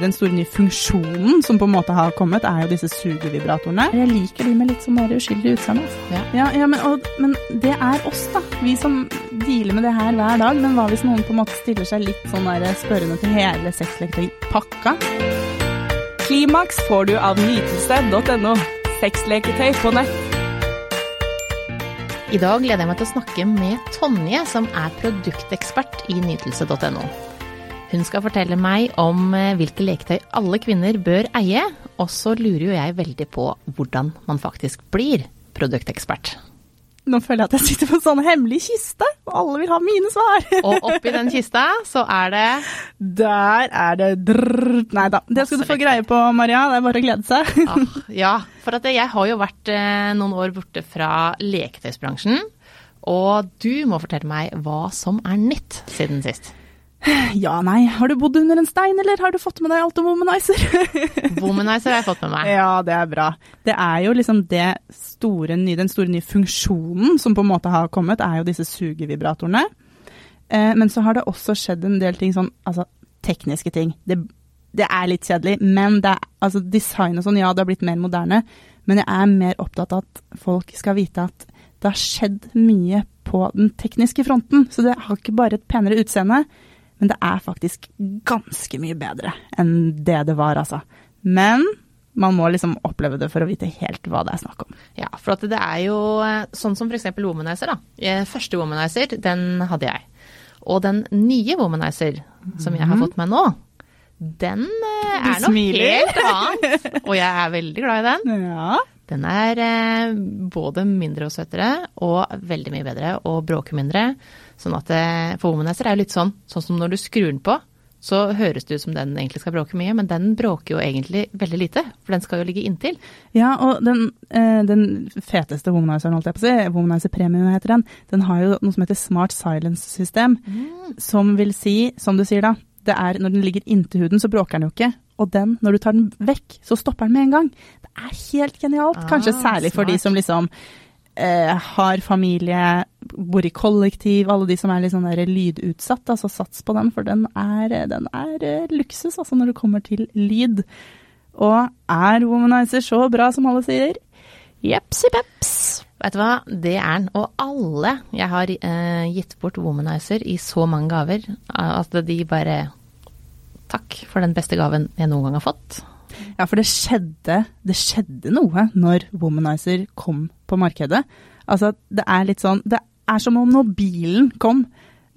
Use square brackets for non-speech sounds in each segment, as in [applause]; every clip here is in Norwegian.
Den store nye funksjonen som på en måte har kommet, er jo disse sugevibratorene. Jeg liker de med litt sånn mer uskyldig utseende. Altså. Ja. Ja, ja, men, og, men det er oss, da. Vi som dealer med det her hver dag. Men hva hvis noen på en måte stiller seg litt sånn der spørrende til hele sexleketøypakka? Klimaks får du av nytelse.no. Sexleketøy på nett. I dag gleder jeg meg til å snakke med Tonje, som er produktekspert i nytelse.no. Hun skal fortelle meg om eh, hvilke leketøy alle kvinner bør eie, og så lurer jo jeg veldig på hvordan man faktisk blir produktekspert. Nå føler jeg at jeg sitter på en sånn hemmelig kiste, og alle vil ha mine svar. [laughs] Og oppi den kista så er det Der er det drrr. Nei da, det skal du få greie på, Maria. Det er bare å glede seg. ah, Ja, for at jeg har jo vært eh, noen år borte fra leketøysbransjen. Og du må fortelle meg hva som er nytt siden sist. Ja, nei. Har du bodd under en stein, eller har du fått med deg alt om Womanizer? [laughs] Womanizer har jeg fått med meg. ja, det er bra. Det er jo liksom det store nye, den store nye funksjonen som på en måte har kommet, er jo disse sugevibratorene. Eh, men så har det også skjedd en del ting sånn, altså tekniske ting. Det, det er litt kjedelig, men det er, altså design og sånn, ja, det har blitt mer moderne. Men jeg er mer opptatt av at folk skal vite at det har skjedd mye på den tekniske fronten. Så det har ikke bare et penere utseende, men det er faktisk ganske mye bedre enn det det var, altså. Men man må liksom oppleve det for å vite helt hva det er snakk om. Ja, for det er jo eh, sånn som f.eks. Womanizer. da. Eh, Første Womanizer, den hadde jeg. Og den nye Womanizer, som jeg har fått meg nå, den eh, er noe helt annet. Og jeg er veldig glad i den. [laughs] Ja. Den er både mindre og søtere, og veldig mye bedre, og bråker mindre. Sånn at det, For Womanizer er jo litt sånn, sånn som når du skrur den på, så høres det ut som den egentlig skal bråke mye, men den bråker jo egentlig veldig lite, for den skal jo ligge inntil. Ja, og den, eh, den feteste womanizeren, holdt jeg på å si, Womanizer Premium heter den, den har jo noe som heter Smart Silence-system, som vil si, som du sier da, det er når den ligger inntil huden, så bråker den jo ikke. Og den, når du tar den vekk, så stopper den med en gang. Det er helt genialt. Kanskje Ah, særlig for de som liksom eh, har familie, bor i kollektiv, alle de som er litt sånn der lydutsatt. Altså sats på den, for den er, den er eh, luksus altså når det kommer til lyd. Og er Womanizer så bra som alle sier? Jepsi peps. Vet du hva, det er den. Og alle jeg har eh, gitt bort Womanizer i så mange gaver, at de bare Takk for den beste gaven jeg noen gang har fått. Ja, for det skjedde, det skjedde noe når Womanizer kom på markedet. Altså, det er litt sånn Det er som om når bilen kom.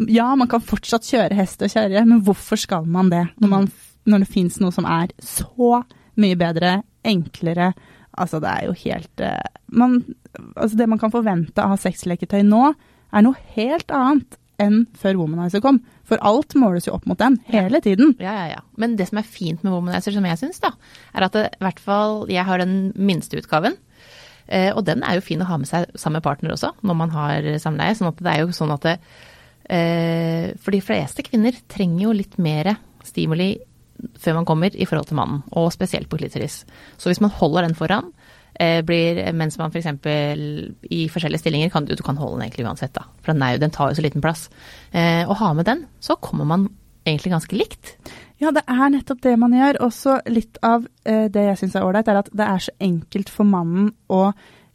Ja, man kan fortsatt kjøre hest og kjerre, men hvorfor skal man det? Når, man, når det fins noe som er så mye bedre, enklere Altså, det er jo helt eh, man, Altså, det man kan forvente av sexleketøy nå, er noe helt annet enn før Womanizer kom. For alt måles jo opp mot den, hele tiden. Ja, ja, ja. Men det som er fint med Womanizer, som jeg syns, da, er at det, i hvert fall jeg har den minste utgaven. Eh, og den er jo fin å ha med seg sammen med partner også, når man har samleie. sånn at det er jo sånn at det, eh, For de fleste kvinner trenger jo litt mer stimuli før man kommer i forhold til mannen, og spesielt på klitoris. Så hvis man holder den foran, eh, blir, mens man f.eks. i forskjellige stillinger kan du, du kan holde den egentlig uansett, da. For den, jo, den tar jo så liten plass. Eh, og ha med den, så kommer man egentlig ganske likt. Ja, det er nettopp det man gjør. Også litt av eh, det jeg syns er ålreit, er at det er så enkelt for mannen å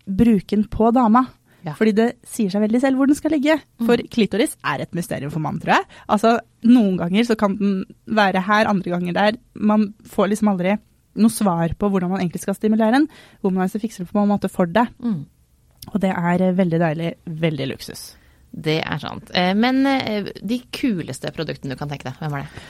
bruke den på dama. Ja. Fordi det sier seg veldig selv hvor den skal ligge. For klitoris er et mysterium for mannen, tror jeg. Altså, Noen ganger så kan den være her, andre ganger der. Man får liksom aldri noe svar på hvordan man egentlig skal stimulere den. Womanizer fikser det på en måte for deg. Mm. Og det er eh, veldig deilig. Veldig luksus. Det er sant. Eh, Men eh, de kuleste produktene du kan tenke deg, hvem er det?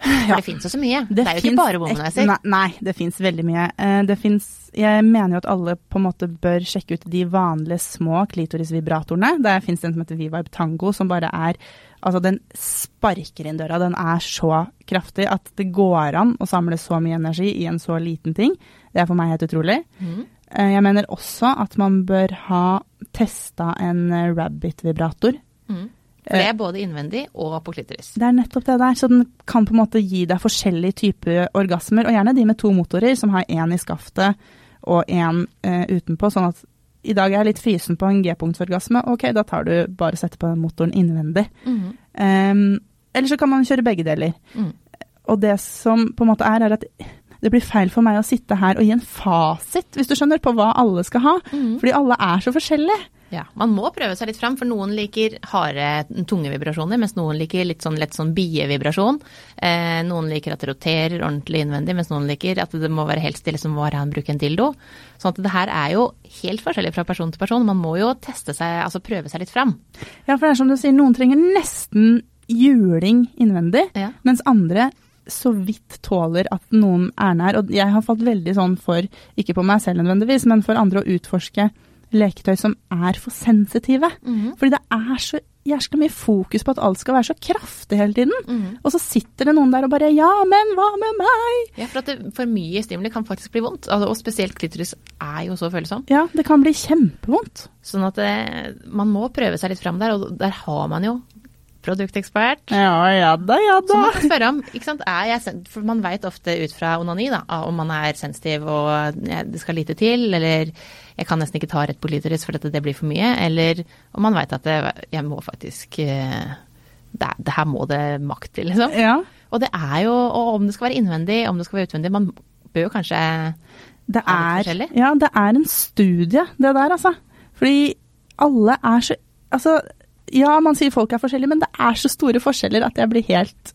For Ja. det fins jo så mye. Det, er jo ikke bare Womanizer. Nei, nei, det fins veldig mye. Eh, Det finnes, jeg mener jo at alle på en måte bør sjekke ut de vanlige små klitorisvibratorene. Der fins det en som heter V-Vibe Tango, som bare er Altså, den sparker inn døra. Den er så kraftig at det går an å samle så mye energi i en så liten ting. Det er for meg helt utrolig. Mhm. Eh, Jeg mener også at man bør ha testa en eh, Rabbit-vibrator. Mhm. For det er både innvendig og på klitoris. Det er nettopp det der. Så den kan på en måte gi deg forskjellige typer orgasmer, og gjerne de med to motorer, som har én i skaftet og én eh, utenpå. Sånn at i dag er jeg litt fysen på en G-punktsorgasme, ok, da tar du bare setter på motoren innvendig. Mhm. Um, eller så kan man kjøre begge deler. Mm. og det som på en måte er, er at det blir feil for meg å sitte her og gi en fasit, hvis du skjønner, på hva alle skal ha. Fordi alle er så forskjellige. Ja, Man må prøve seg litt fram, for noen liker harde, tunge vibrasjoner, mens noen liker litt sånn lett sånn bievibrasjon. Eh, noen liker at det roterer ordentlig innvendig, mens noen liker at det må være helt stille som var han bruker en dildo. Sånn at det her er jo helt forskjellig fra person til person. Man må jo teste seg, altså prøve seg litt fram. Ja, for det er som du sier, noen trenger nesten juling innvendig, Ja. mens andre så vidt tåler at noen er nær. Og jeg har fått veldig sånn for, ikke på meg selv nødvendigvis, men for andre å utforske leketøy som er for sensitive. Fordi det er så jæskla mye fokus på at alt skal være så kraftig hele tiden. Og så sitter det noen der og bare Ja, men hva med meg? Ja, for at det, for mye stimuli kan faktisk bli vondt. Altså, og spesielt klitoris er jo så følsom. Ja, det kan bli kjempevondt. Sånn at det, man må prøve seg litt fram der, og der har man jo produktekspert. Ja, ja da, ja da. Så man kan spørre om, ikke sant, er jeg for man veit ofte ut fra onani da, om man er sensitiv og det skal lite til, eller jeg kan nesten ikke ta rett på klitoris for dette, det blir for mye, eller om man veit at det, jeg må faktisk eh, det, det her må det makt til, liksom. Ja, Og det er jo, og om det skal være innvendig, om det skal være utvendig, man bør jo kanskje det Er det ja, det er en studie, det der, altså. Fordi alle er så Altså, ja, man sier folk er forskjellige, men det er så store forskjeller at jeg blir helt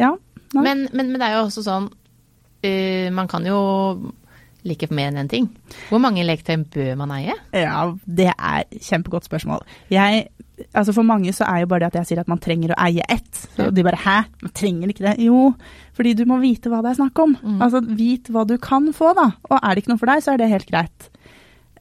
Ja. Men, men, men det er jo også sånn uh, Man kan jo like mer enn én ting. Hvor mange leketøy bør man eie? Ja, det er kjempegodt spørsmål. Jeg, altså For mange så er jo bare det at jeg sier at man trenger å eie ett. Så de bare 'hæ, man trenger ikke det'? Jo, fordi du må vite hva det er snakk om. Mm. Altså vit hva du kan få, da. Og er det ikke noe for deg, så er det helt greit.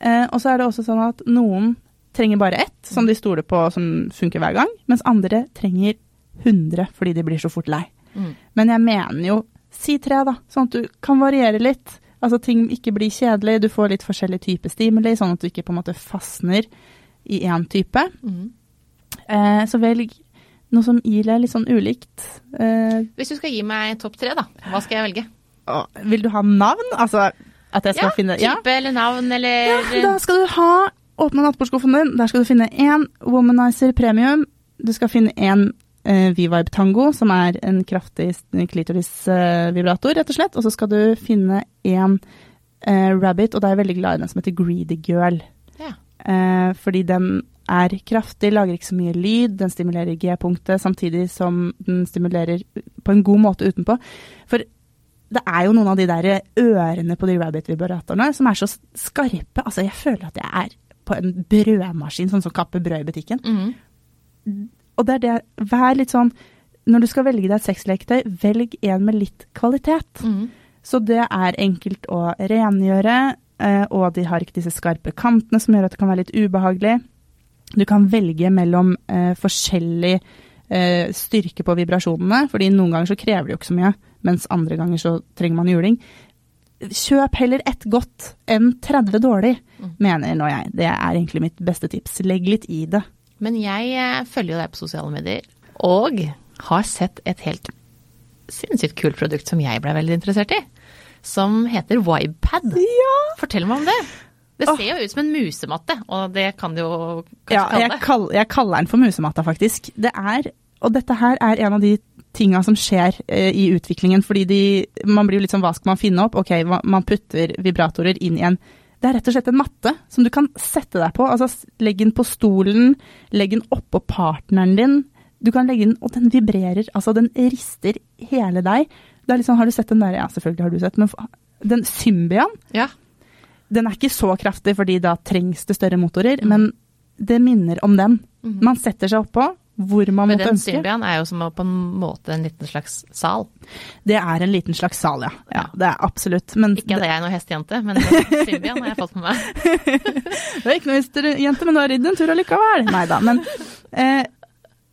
Eh, og så er det også sånn at noen trenger bare ett, som de stoler på som funker hver gang. Mens andre trenger 100 fordi de blir så fort lei. Mm. Men jeg mener jo si tre, da. Sånn at du kan variere litt. Altså ting ikke blir kjedelig, du får litt forskjellig type stimuli, sånn at du ikke på en måte fastner i én type. Mm. Eh, så velg noe som gir deg litt sånn ulikt. Eh, Hvis du skal gi meg topp tre, da, hva skal jeg velge? å, vil du ha navn? Altså at jeg skal Ja, finne type eller navn eller Ja, da skal du ha Åpne nattbordskuffen din. Der skal du finne én Womanizer Premium. Du skal finne én eh, V-Vibe Tango, som er en kraftig klitorisvibrator, rett og slett. Og så skal du finne én eh, Rabbit, og da er jeg veldig glad i den som heter Greedy Girl. Ja. Eh, fordi den er kraftig, lager ikke så mye lyd, den stimulerer G-punktet, samtidig som den stimulerer på en god måte utenpå. For det er jo noen av de der ørene på de Rabbit-vibratorene som er så skarpe. Altså, jeg føler at jeg er på en brødmaskin, sånn som kapper brød i butikken. Mm. Og det er det, vær litt sånn Når du skal velge deg et sexleketøy, velg en med litt kvalitet. Mm. Så det er enkelt å rengjøre, eh, og de har ikke disse skarpe kantene som gjør at det kan være litt ubehagelig. Du kan velge mellom eh, forskjellig eh, styrke på vibrasjonene, fordi noen ganger så krever det jo ikke så mye, mens andre ganger så trenger man juling. Kjøp heller ett godt enn 30 dårlig, Mm. mener nå jeg. Det er egentlig mitt beste tips. Legg litt i det. Men jeg eh, følger jo deg på sosiale medier, og har sett et helt sinnssykt kult produkt som jeg ble veldig interessert i. Som heter Vibepad. Ja! Fortell meg om det. Det ser jo ut som en musematte, og det kan du jo kanskje Ja, kalle jeg, det. kall, jeg kaller den for musematta, faktisk. Det er, og dette her er en av de tinga som skjer eh, i utviklingen, fordi de, man blir jo litt sånn, hva skal man finne opp? Ok, man putter vibratorer inn i en det er rett og slett en matte som du kan sette deg på. Altså, legg den på stolen, legg den oppå partneren din. Du kan legge den, og den vibrerer. Altså, den rister hele deg. Det er sånn, har du sett den der? Ja, selvfølgelig har du sett, men den Symbian, Ja. den er ikke så kraftig, fordi da trengs det større motorer, mm. men det minner om den. Mhm. Man setter seg oppå hvor man Men måtte den. Symbian er jo som på en måte en liten slags sal. Det er en liten slags sal, ja. ja det er absolutt. Men Ikke at jeg er noe hestejente, men Symbian har jeg fått med meg. [laughs] det er ikke noe hestejente, men du har ridd en tur allikevel. Nei da. Men eh,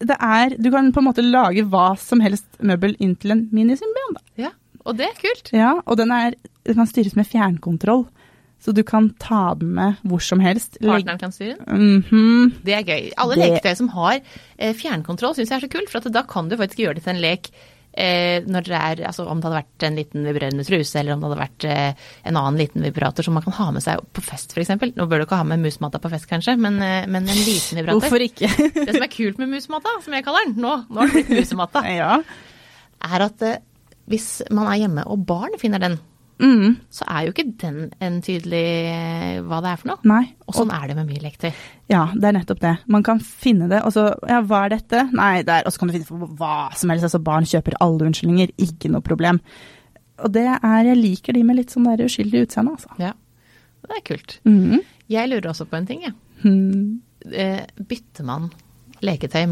det er Du kan på en måte lage hva som helst møbel inn til en minisymbian, da. Ja, og det er kult. Ja, og den, er, den kan styres med fjernkontroll. Så du kan ta den med hvor som helst. Partneren kan styre den. Mhm. Det er gøy. Alle Det- leketøy som har eh, fjernkontroll syns jeg er så kult, for at da kan du faktisk gjøre det til en lek eh, når det er, altså om det hadde vært en liten vibrerende truse, eller om det hadde vært eh, en annen liten vibrator som man kan ha med seg på fest f.eks. Nå bør du ikke ha med musmatta på fest kanskje, men, eh, men en liten vibrator. Hvorfor ikke? [laughs] Det som er kult med musmatta, som jeg kaller den, nå, nå har det blitt musematta, [laughs] ja. er at eh, hvis man er hjemme og barn finner den, Mm, så er jo ikke den en tydelig eh, hva det er for noe. nei. Og sånn er det med mye lekter. Ja, det er nettopp det. Man kan finne det, og så Ja, hva er dette? Nei, det er Og så kan du finne for hva som helst. Altså, barn kjøper alle unnskyldninger. Ikke noe problem. Og det er Jeg liker de med litt sånn der uskyldig utseende, altså. Ja. Det er kult. Mm. Jeg lurer også på en ting, jeg. Ja. Mm. Bytter man leketøy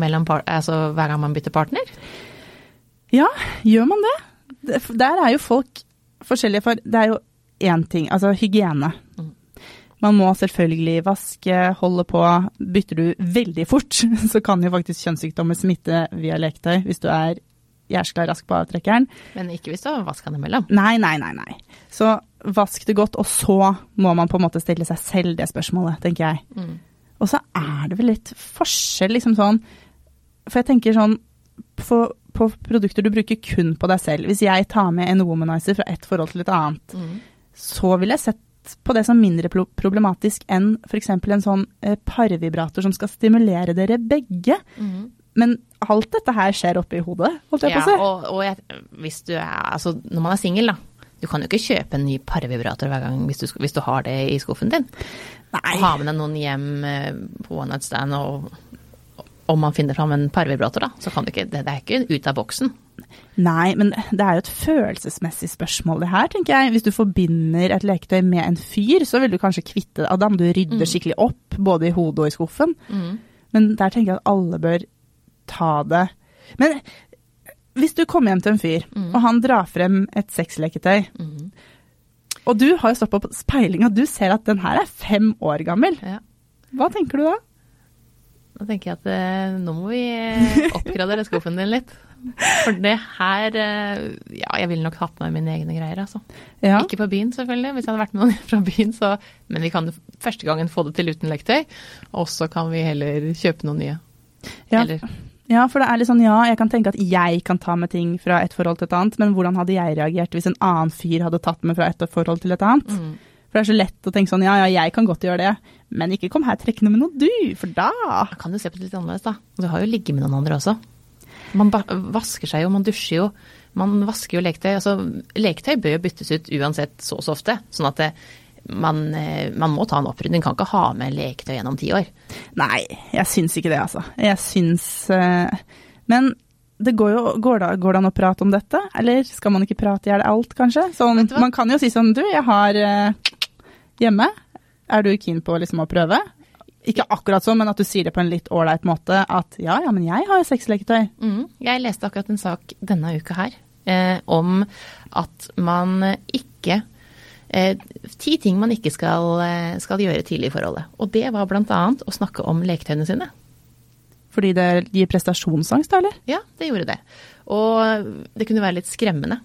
altså hver gang man bytter partner? Ja, gjør man? Det- Der er jo folk forskjellige, for det er jo én ting, altså hygiene. Mm. Man må selvfølgelig vaske, holde på. Bytter du veldig fort, [laughs] så kan jo faktisk kjønnssykdommer smitte via leketøy hvis du er jæskla rask på avtrekkeren. Men ikke hvis du har vaska den imellom. Nei, nei, nei, nei. Så vask det godt, og så må man på en måte stille seg selv det spørsmålet, tenker jeg. Mm. Og så er det vel litt forskjell, liksom sånn For jeg tenker sånn på, på produkter du bruker kun på deg selv. Hvis jeg tar med en womanizer fra ett forhold til et annet, Mm. så vil jeg sett på det som mindre pro- problematisk enn f.eks. en sånn eh, parvibrator som skal stimulere dere begge. Mm. Men alt dette her skjer oppi hodet, holdt jeg Ja, på å si. og, og jeg, hvis du er Altså, når man er singel, da. Du kan jo ikke kjøpe en ny parvibrator hver gang hvis du, hvis du har det i skuffen din. Nei. Ha med deg noen hjem eh, på one night stand, og om man finner fram en parvibrator, da, så kan du ikke Det, det er ikke ut av boksen. Nei, men det er jo et følelsesmessig spørsmål det her, tenker jeg. Hvis du forbinder et leketøy med en fyr, så vil du kanskje kvitte det. av dem. du rydder Mm. skikkelig opp, både i hodet og i skuffen. Men der tenker jeg at alle bør ta det. Men hvis du kommer hjem til en fyr, Mm. og han drar frem et sexleketøy, Mhm. og du har jo stått på speilinga, du ser at den her er fem år gammel, Ja. hva tenker du da? Da tenker jeg at eh, nå må vi eh, oppgradere skuffen din litt. For det her eh, Ja, jeg ville nok hatt med mine egne greier, altså. Ja. Ikke på byen, selvfølgelig, hvis jeg hadde vært med noen [laughs] fra byen, så Men vi kan første gangen få det til uten lektøy, og så kan vi heller kjøpe noen nye. Ja. Eller Ja, for det er litt sånn, ja, jeg kan tenke at jeg kan ta med ting fra et forhold til et annet, men hvordan hadde jeg reagert hvis en annen fyr hadde tatt med fra et forhold til et annet? mm. For det er så lett å tenke sånn, ja, ja, jeg kan godt gjøre det, men ikke kom her trekkende med noe du, for da kan du se på det litt annerledes, da. Du har jo ligget med noen andre også. Man vasker seg jo, man dusjer jo. Man vasker jo leketøy. Altså, leketøy bør jo byttes ut uansett så og så ofte. Sånn at det, man, eh, man må ta en opprydning. Kan ikke ha med leketøy gjennom ti år. Nei, jeg syns ikke det, altså. Jeg syns uh, Men det går jo går det, går det an å prate om dette, eller skal man ikke prate i hjel alt, kanskje? Sånn, man kan jo si sånn, du, jeg har eh, hjemme. Er du keen på liksom å prøve? Ikke akkurat sånn, men at du sier det på en litt ålreit måte. At ja, ja, men jeg har sexleketøy. Mm. Jeg leste akkurat en sak denne uka her eh, om at man ikke eh, Ti ting man ikke skal, eh, skal gjøre tidlig i forholdet. Og det var annet å snakke om leketøyene sine. Fordi det gir prestasjonsangst, da, eller? Ja, det gjorde det. Og det kunne være litt skremmende.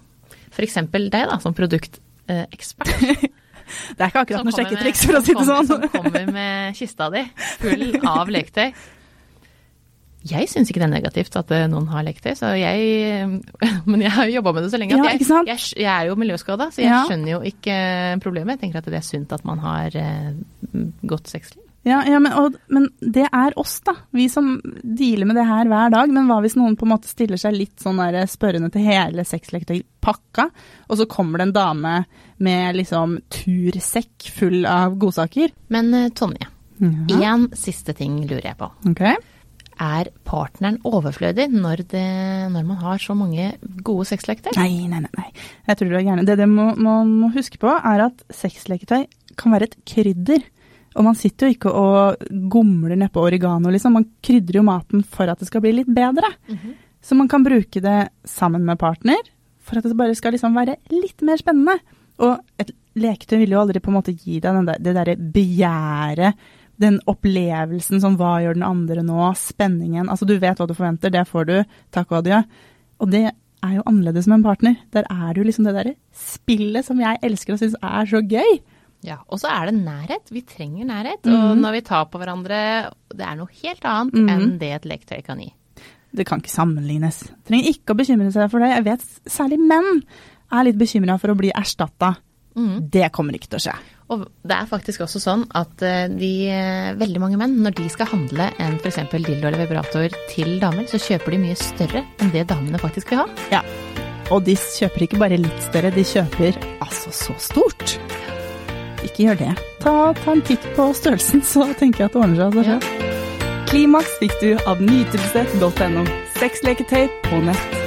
F.eks. deg, da, som produktekspert. [laughs] Det er ikke akkurat noe sjekketriks, for å si det sånn. Som kommer med kista di full av leketøy. Jeg syns ikke det er negativt at eh, noen har leketøy, så jeg [laughs] Men jeg har jo jobba med det så lenge at jeg, jeg, jeg er jo miljøskada, så jeg Ja. skjønner jo ikke problemet. Jeg tenker at det er sunt at man har eh, godt sexliv. Ja, ja men, og, men det er oss, da. Vi som dealer med det her hver dag. Men hva hvis noen på en måte stiller seg litt sånn der spørrende til hele sexleketøypakka, og så kommer det en dame med liksom tursekk full av godsaker? Men eh, Tonje, Ja. én siste ting lurer jeg på. Ok. Er partneren overflødig når, det, når man har så mange gode sexleketøy? Nei, nei, nei. nei. Jeg tror du er gæren. Det det må- man må huske på, er at sexleketøy kan være et krydder. Og man sitter jo ikke og gomler nedpå oregano, liksom. Man krydrer jo maten for at det skal bli litt bedre. Mhm. Så man kan bruke det sammen med partner, for at det bare skal liksom være litt mer spennende. Og et leketøy vil jo aldri på en måte gi deg den der, det derre begjæret, den opplevelsen som hva gjør den andre nå, spenningen. Altså du vet hva du forventer, det får du, takk og adjø. Og det er jo annerledes med en partner. Der er det jo liksom det derre spillet som jeg elsker og syns er så gøy. Ja, og så er det nærhet. Vi trenger nærhet. Og Mhm. når vi tar på hverandre, det er noe helt annet mm. enn det et leketøy kan gi. Det kan ikke sammenlignes. Trenger ikke å bekymre seg for det. Jeg vet særlig menn er litt bekymra for å bli erstatta. Mm. Det kommer ikke til å skje. Og det er faktisk også sånn at eh, de, eh, veldig mange menn, når de skal handle en f.eks. dildo eller vibrator til damer, så kjøper de mye større enn det damene faktisk vil ha. Ja. Og de kjøper ikke bare litt større, de kjøper altså så stort. Ikke gjør det. Ta, ta en titt på størrelsen, så tenker jeg at det ordner seg av seg. Klimaks fikk du av nytelsesnett.no. Sexleketøy på nett.